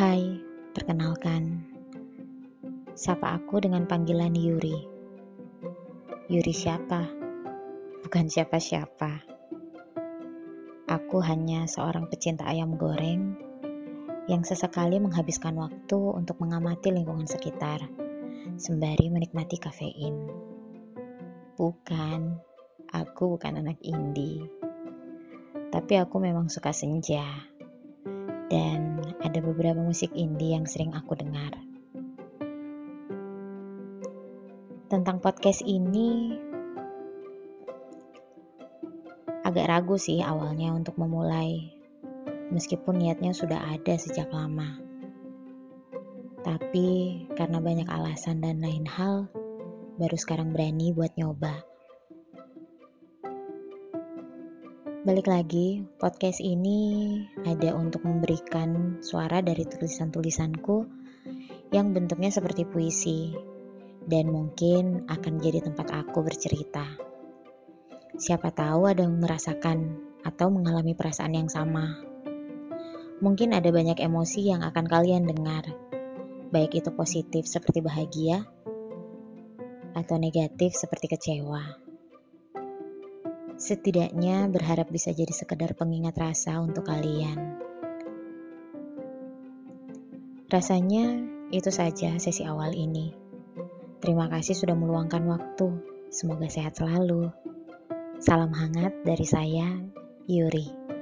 Hai, perkenalkan. Sapa aku dengan panggilan Yuri. Yuri siapa? Bukan siapa-siapa. Aku hanya seorang pecinta ayam goreng yang sesekali menghabiskan waktu untuk mengamati lingkungan sekitar sembari menikmati kafein. Bukan, aku bukan anak indie. Tapi aku memang suka senja. Dan ada beberapa musik indie yang sering aku dengar. tentang podcast ini agak ragu sih awalnya untuk memulai, meskipun niatnya sudah ada sejak lama. Tapi karena banyak alasan dan lain hal, baru sekarang berani buat nyoba. Balik lagi, podcast ini ada untuk memberikan suara dari tulisan-tulisanku yang bentuknya seperti puisi dan mungkin akan jadi tempat aku bercerita. Siapa tahu ada yang merasakan atau mengalami perasaan yang sama. Mungkin ada banyak emosi yang akan kalian dengar, baik itu positif seperti bahagia atau negatif seperti kecewa. Setidaknya berharap bisa jadi sekedar pengingat rasa untuk kalian. Rasanya itu saja sesi awal ini. Terima kasih sudah meluangkan waktu. Semoga sehat selalu. Salam hangat dari saya, Yuri.